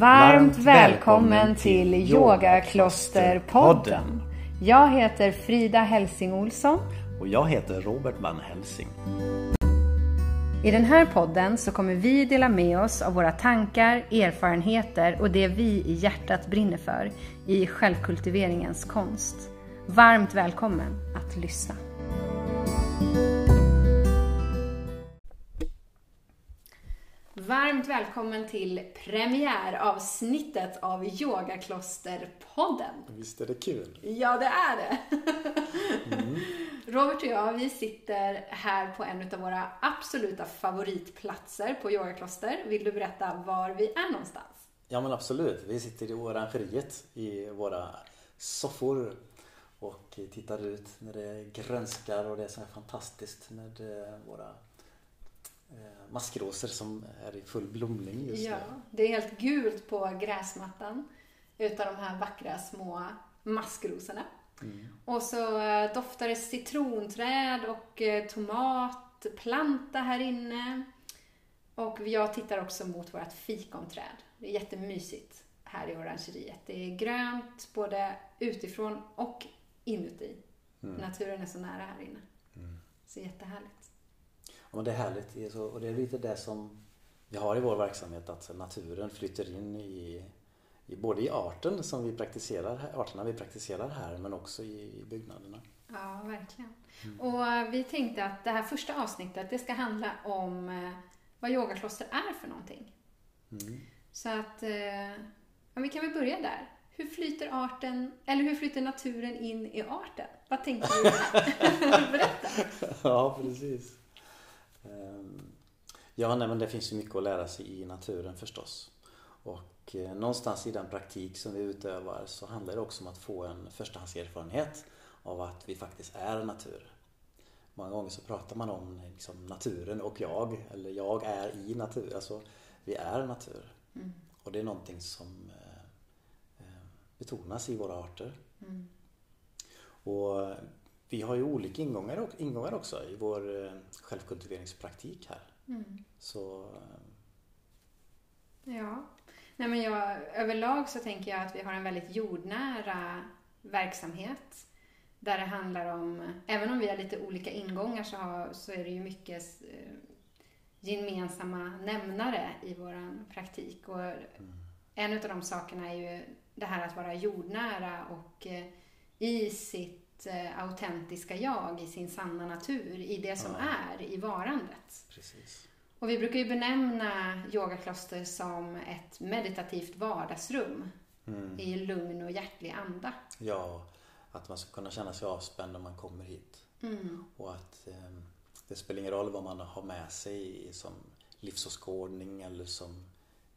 Varmt välkommen till Yogaklosterpodden. Jag heter Frida Helsing Olsson. Och jag heter Robert Van Helsing. I den här podden så kommer vi dela med oss av våra tankar, erfarenheter och det vi i hjärtat brinner för i självkultiveringens konst. Varmt välkommen att lyssna. Varmt välkommen till premiäravsnittet av Yogaklosterpodden. Visst är det kul? Ja, det är det. Mm. Robert och jag, vi sitter här på en av våra absoluta favoritplatser på Yogakloster. Vill du berätta var vi är någonstans? Ja, men absolut. Vi sitter i orangeriet i våra soffor och tittar ut när det grönskar och det är så här fantastiskt med eh, våra maskrosor som är i full blomning just ja, nu. Det är helt gult på gräsmattan utav de här vackra små maskrosorna. Mm. Och så eh, doftar det citronträd och tomatplanta här inne. Och jag tittar också mot vårt fikonträd. Det är jättemysigt här i orangeriet. Det är grönt både utifrån och inuti. Mm. Naturen är så nära här inne. Mm. Så jättehärligt. Ja, det är härligt. Och det är lite det som vi har i vår verksamhet att naturen flyter in i, i både i arten som vi praktiserar, arterna vi praktiserar här men också i, byggnaderna. Ja, verkligen. Mm. Och vi tänkte att det här första avsnittet det ska handla om eh, vad yogakloster är för någonting. Mm. Så att, eh, ja, vi kan väl börja där. Hur flyter arten, eller hur flyter naturen in i arten? Vad tänker du? Berätta. Ja, precis. Ehm, ja, nej, men det finns ju mycket att lära sig i naturen förstås. Och eh, någonstans i den praktik som vi utövar så handlar det också om att få en förstahandserfarenhet av att vi faktiskt är natur. Många gånger så pratar man om liksom, naturen och jag, eller jag är i natur. Alltså, vi är natur. Mm. Och det är någonting som betonas i våra arter. Mm. Och vi har ju olika ingångar, ingångar också i vår eh, självkultiveringspraktik här. Mm. Så... Eh, ja. Nej, men jag, överlag så tänker jag att vi har en väldigt jordnära verksamhet. Där det handlar om, även om vi har lite olika ingångar så, har, så är det ju mycket eh, gemensamma nämnare i vår praktik. Och mm. En av de sakerna är ju det här att vara jordnära och i sitt eh, autentiska jag, i sin sanna natur, i det som ja. är, i varandet. Precis. Och vi brukar ju benämna yogakloster som ett meditativt vardagsrum mm. i lugn och hjärtlig anda. Ja, att man ska kunna känna sig avspänd när man kommer hit. Mm. Och att eh, det spelar ingen roll vad man har med sig som livsåskådning eller som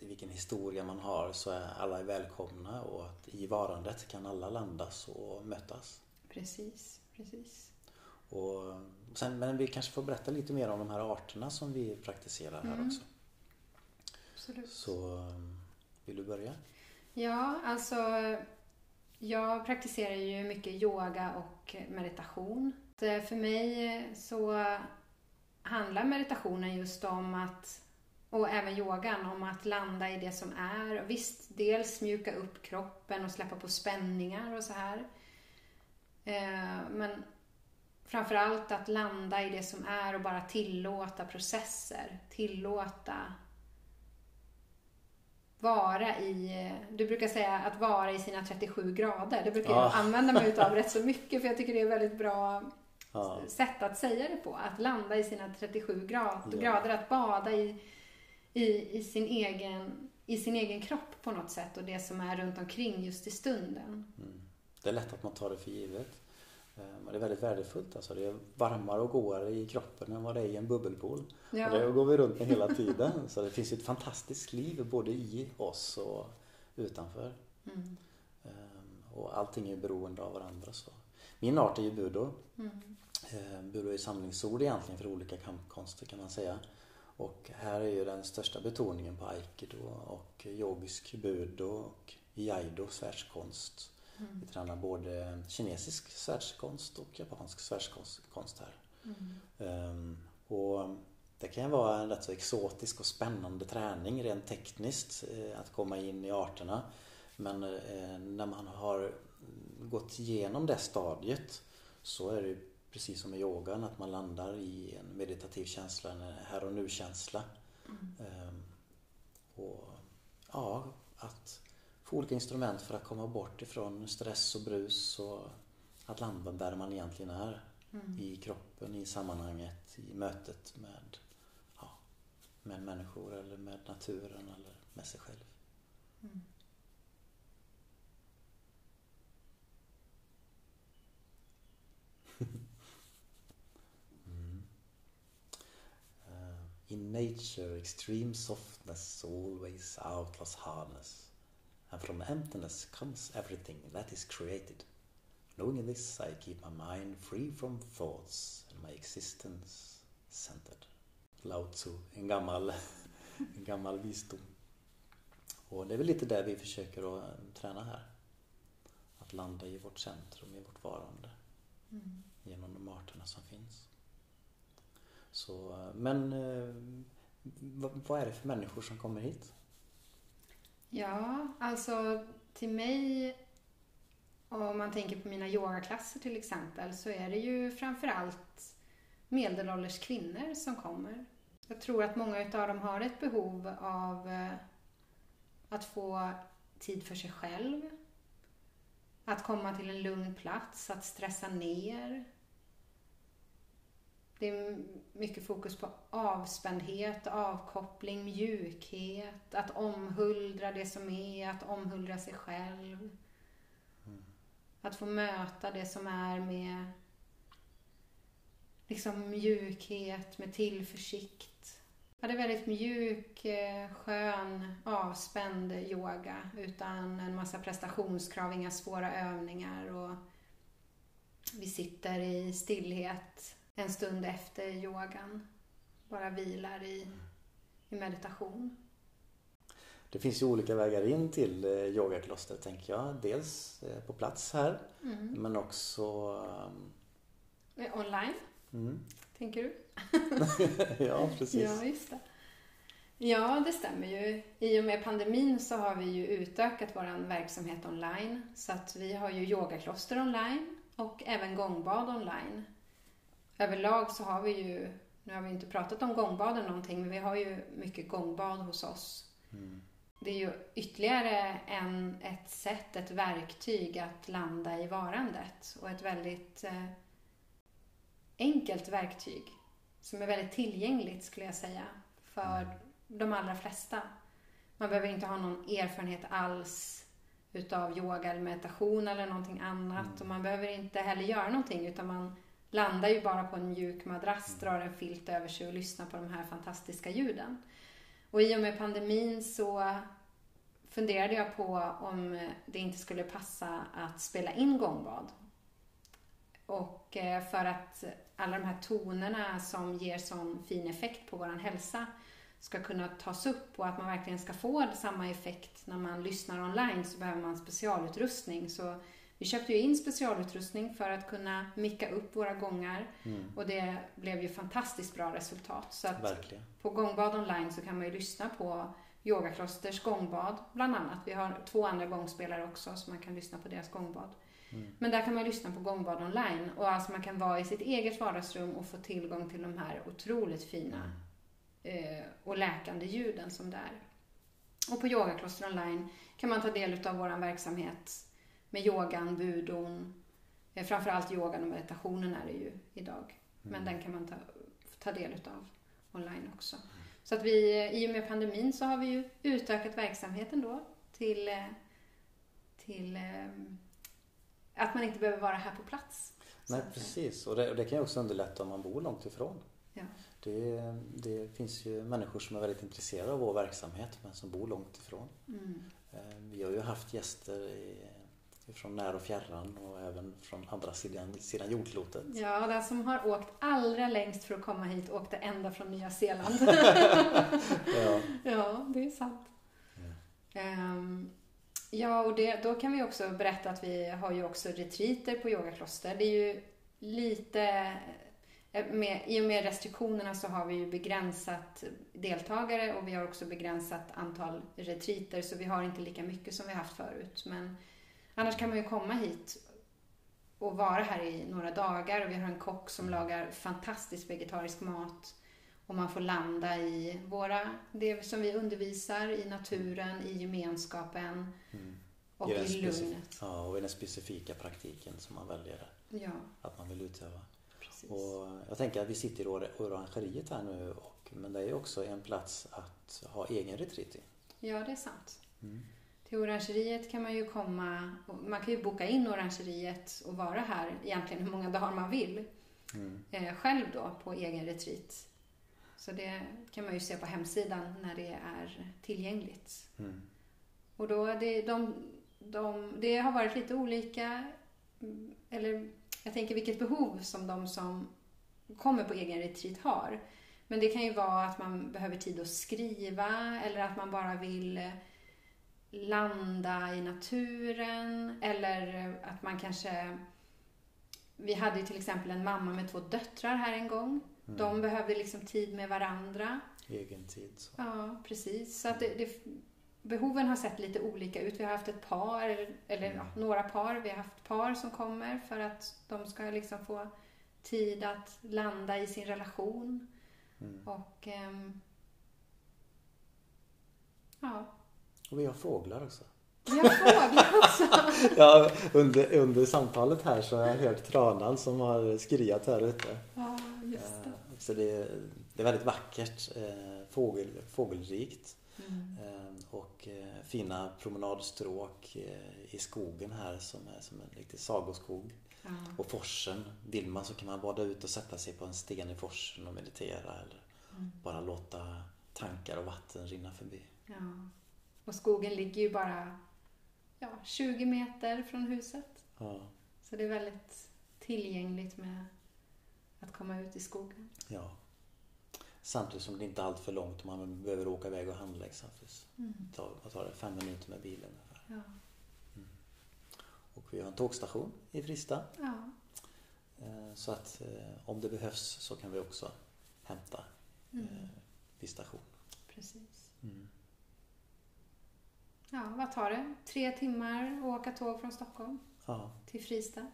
vilken historia man har så är alla välkomna och att i varandet kan alla landas och mötas. Precis, precis. Och sen, men vi kanske får berätta lite mer om de här arterna som vi praktiserar här mm. också. Absolut. Så vill du börja? Ja, alltså jag praktiserar ju mycket yoga och meditation. För mig så handlar meditationen just om att och även yogan om att landa i det som är. Visst, dels mjuka upp kroppen och släppa på spänningar och så här. Eh, men framförallt att landa i det som är och bara tillåta processer. Tillåta vara i, du brukar säga att vara i sina 37 grader. Det brukar jag använda mig utav rätt så mycket för jag tycker det är väldigt bra ja. sätt att säga det på. Att landa i sina 37 grad, ja. grader, att bada i i, i, sin egen, i sin egen kropp på något sätt och det som är runt omkring just i stunden. Mm. Det är lätt att man tar det för givet. Eh, men det är väldigt värdefullt. Alltså det är varmare och godare i kroppen än vad det är i en bubbelpool. Ja. Och det går vi runt med hela tiden. Så det finns ett fantastiskt liv både i oss och utanför. Mm. Ehm, och allting är beroende av varandra. Så. Min art är ju budo. Mm. Ehm, budo är samlingsord egentligen för olika kampkonster kan man säga. Och här är ju den största betoningen på aikido och yogisk budo och iaido svärdskonst. Mm. Vi tränar både kinesisk svärdskonst och japansk svärdskonst här. Um, och det kan vara en rätt så exotisk och spännande träning rent tekniskt eh, att komma in i arterna. Men eh, när man har gått igenom det stadiet så är det precis som i yogan att man landar i en meditativ känsla, en här och nu-känsla. Mm. Ehm, och ja, olika instrument för att komma bort ifrån stress och brus och att landa där man egentligen är. Mm. I kroppen, i sammanhanget, i mötet med, ja, med människor eller med naturen eller med sig själv. Mm. mm. Uh, in nature extreme softness always outlaws hardness and from emptiness comes everything that is created. Knowing this I keep my mind free from thoughts and my existence centered. Lao Tzu, en gammal, en gammal visdom. Och det är väl lite det vi försöker att träna här. Att landa i vårt centrum, i vårt varande. Mm. Genom de arterna som finns. Så, men eh, vad är det för människor som kommer hit? Ja, alltså till mig om man tänker på mina yogaklasser till exempel så är det ju framförallt medelålders kvinnor som kommer. Jag tror att många utav dem har ett behov av eh, att få tid för sig själv. Att komma till en lugn plats, att stressa ner. Det är mycket fokus på avspändhet, avkoppling, mjukhet, att omhuldra det som är, att omhuldra sig själv. Att få möta det som är med liksom mjukhet, med tillförsikt. Ja, det är väldigt mjuk, eh, skön, avspänd yoga utan en massa prestationskrav, inga svåra övningar och vi sitter i stillhet en stund efter yogan. Bara vilar i, i meditation. Det finns ju olika vägar in till eh, yogaklostret tänker jag. Dels eh, på plats här mm. men också um... Online? Mm. Tänker du? ja, precis. Ja, just det. Ja, det stämmer ju. I och med pandemin så har vi ju utökat vår verksamhet online. Så att vi har ju yogakloster online och även gångbad online. Överlag så har vi ju, nu har vi inte pratat om gångbaden någonting, men vi har ju mycket gångbad hos oss. Mm det är ju ytterligare en, ett sätt, ett verktyg att landa i varandet och ett väldigt eh, enkelt verktyg som är väldigt tillgängligt skulle jag säga för mm. de allra flesta. Man behöver inte ha någon erfarenhet alls utav yoga eller meditation eller någonting annat mm. och man behöver inte heller göra någonting utan man landar ju bara på en mjuk madrass, mm. drar en filt över sig och lyssnar på de här fantastiska ljuden. Och i och med pandemin så funderade jag på om det inte skulle passa att spela in gångbad. Och eh, för att alla de här tonerna som ger sån fin effekt på vår hälsa ska kunna tas upp och att man verkligen ska få samma effekt när man lyssnar online så behöver man specialutrustning. Så vi köpte ju in specialutrustning för att kunna micka upp våra gångar mm. och det blev ju fantastiskt bra resultat. Så Verkligen. på Gångbad online så kan man ju lyssna på Yogaklosters gångbad bland annat. Vi har två andra gångspelare också så man kan lyssna på deras gångbad. Mm. Men där kan man lyssna på gångbad online och alltså man kan vara i sitt eget vardagsrum och få tillgång till de här otroligt fina mm. eh, och läkande ljuden som det är. Och på Yogakloster online kan man ta del av vår verksamhet med yogan, budon, eh, framförallt yogan och meditationen är det ju idag. Men mm. den kan man ta, ta del av online också. Mm. Så att vi, i och med pandemin så har vi ju utökat verksamheten då till, eh, till eh, att man inte behöver vara här på plats. Nej precis och det, och det kan ju också underlätta om man bor långt ifrån. Ja. Det, det, finns ju människor som är väldigt intresserade av vår verksamhet men som bor långt ifrån. Mm. Vi har ju haft gäster i från när och fjärran och även från andra sidan, sidan jordklotet. Ja, den som har åkt allra längst för att komma hit åkte ända från Nya Zeeland. ja. ja, det är sant. Ja, um, ja och det, då kan vi också berätta att vi har ju också retreater på yogakloster. Det är ju lite eh, med, I och med restriktionerna så har vi ju begränsat deltagare och vi har också begränsat antal retriter så vi har inte lika mycket som vi haft förut. Men annars kan man ju komma hit och vara här i några dagar och vi har en kock som lagar fantastisk vegetarisk mat och man får landa i våra, det som vi undervisar, i naturen, i gemenskapen mm. och i, i lugnet. Ja, och i den specifika praktiken som man väljer ja. att man vill utöva. Precis. Och jag tänker att vi sitter i orangeriet här nu och, men det är också en plats att ha egen retreat i. Ja, det är sant. Mm. Till orangeriet kan man ju komma, man kan ju boka in orangeriet och vara här egentligen hur många dagar man vill. Mm. Eh, själv då på egen retreat. Så det kan man ju se på hemsidan när det är tillgängligt. Mm. Och då, det, de, de, det har varit lite olika, eller jag tänker vilket behov som de som kommer på egen retreat har. Men det kan ju vara att man behöver tid att skriva eller att man bara vill landa i naturen eller att man kanske... Vi hade ju till exempel en mamma med två döttrar här en gång. Mm. De behövde liksom tid med varandra. Egen tid. Så. Ja, precis. Så att det, det, behoven har sett lite olika ut. Vi har haft ett par, eller mm. några par. Vi har haft par som kommer för att de ska liksom få tid att landa i sin relation. Mm. Och... Um, ja. Och vi har fåglar också. Vi har fåglar också. ja, under, under samtalet här så har jag hört tranan som har skriat här ute. Ja, just det. Eh, så det, det är väldigt vackert, eh, fågel, fågelrikt. Mm. Eh, och fina promenadstråk i skogen här som är som en riktig sagoskog. Ja. Och forsen, vill man så kan man bada ut och sätta sig på en sten i forsen och meditera eller mm. bara låta tankar och vatten rinna förbi. Ja. Och skogen ligger ju bara ja, 20 meter från huset. Ja. Så det är väldigt tillgängligt med att komma ut i skogen. Ja. Samtidigt som det inte är allt för långt man behöver åka iväg och handla exempelvis. Mm. Vad tar det? Fem minuter med bilen ungefär. Ja. Mm. Och vi har en tågstation i Frista. Ja. Eh, så att eh, om det behövs så kan vi också hämta mm. Eh, vid station. Precis. Mm ja, vad tar det? Tre timmar att åka tåg från Stockholm ja. till Fristad.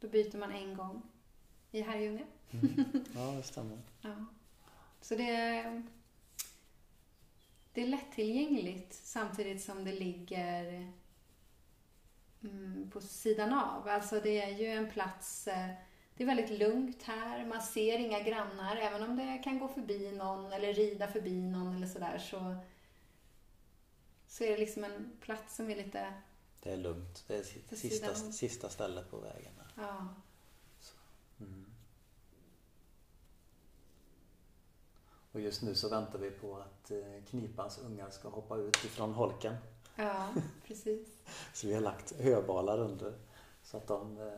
Då byter man en gång i Herrljunga. Mm. Ja, det stämmer. ja. Så det är, det är lättillgängligt samtidigt som det ligger mm, på sidan av. Alltså det är ju en plats eh, det är väldigt lugnt här. Man ser inga grannar. Även om det kan gå förbi någon eller rida förbi någon eller sådär så så är det liksom en plats som är lite... Det är lugnt. Det är sista, sista stället på vägen. Ja. Mm. Och just nu så väntar vi på att eh, Knipans ungar ska hoppa ut ifrån holken. Ja, precis. så vi har lagt höbalar under så att de eh,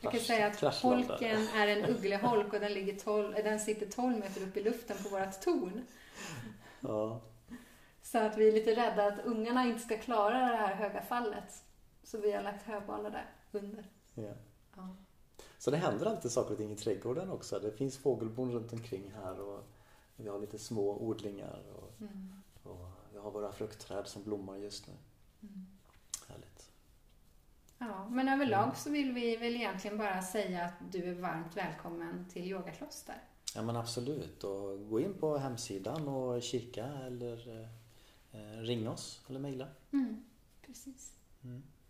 jag kan säga att holken är en uggleholk och den, ligger 12, den sitter 12 meter upp i luften på vårt torn. Ja. Så att vi är lite rädda att ungarna inte ska klara det här höga fallet. Så vi har lagt höbalar där under. Ja. ja. Så det händer alltid saker och ting i trädgården också. Det finns fågelbon runt omkring här och vi har lite små odlingar och, mm. och vi har våra fruktträd som blommar just nu. Mm. Härligt. Ja, men överlag mm. så vill vi väl egentligen bara säga att du är varmt välkommen till Yogakloster. Ja men absolut och gå in på hemsidan och kika eller eh, ring oss eller mejla. Mm, precis. Mm.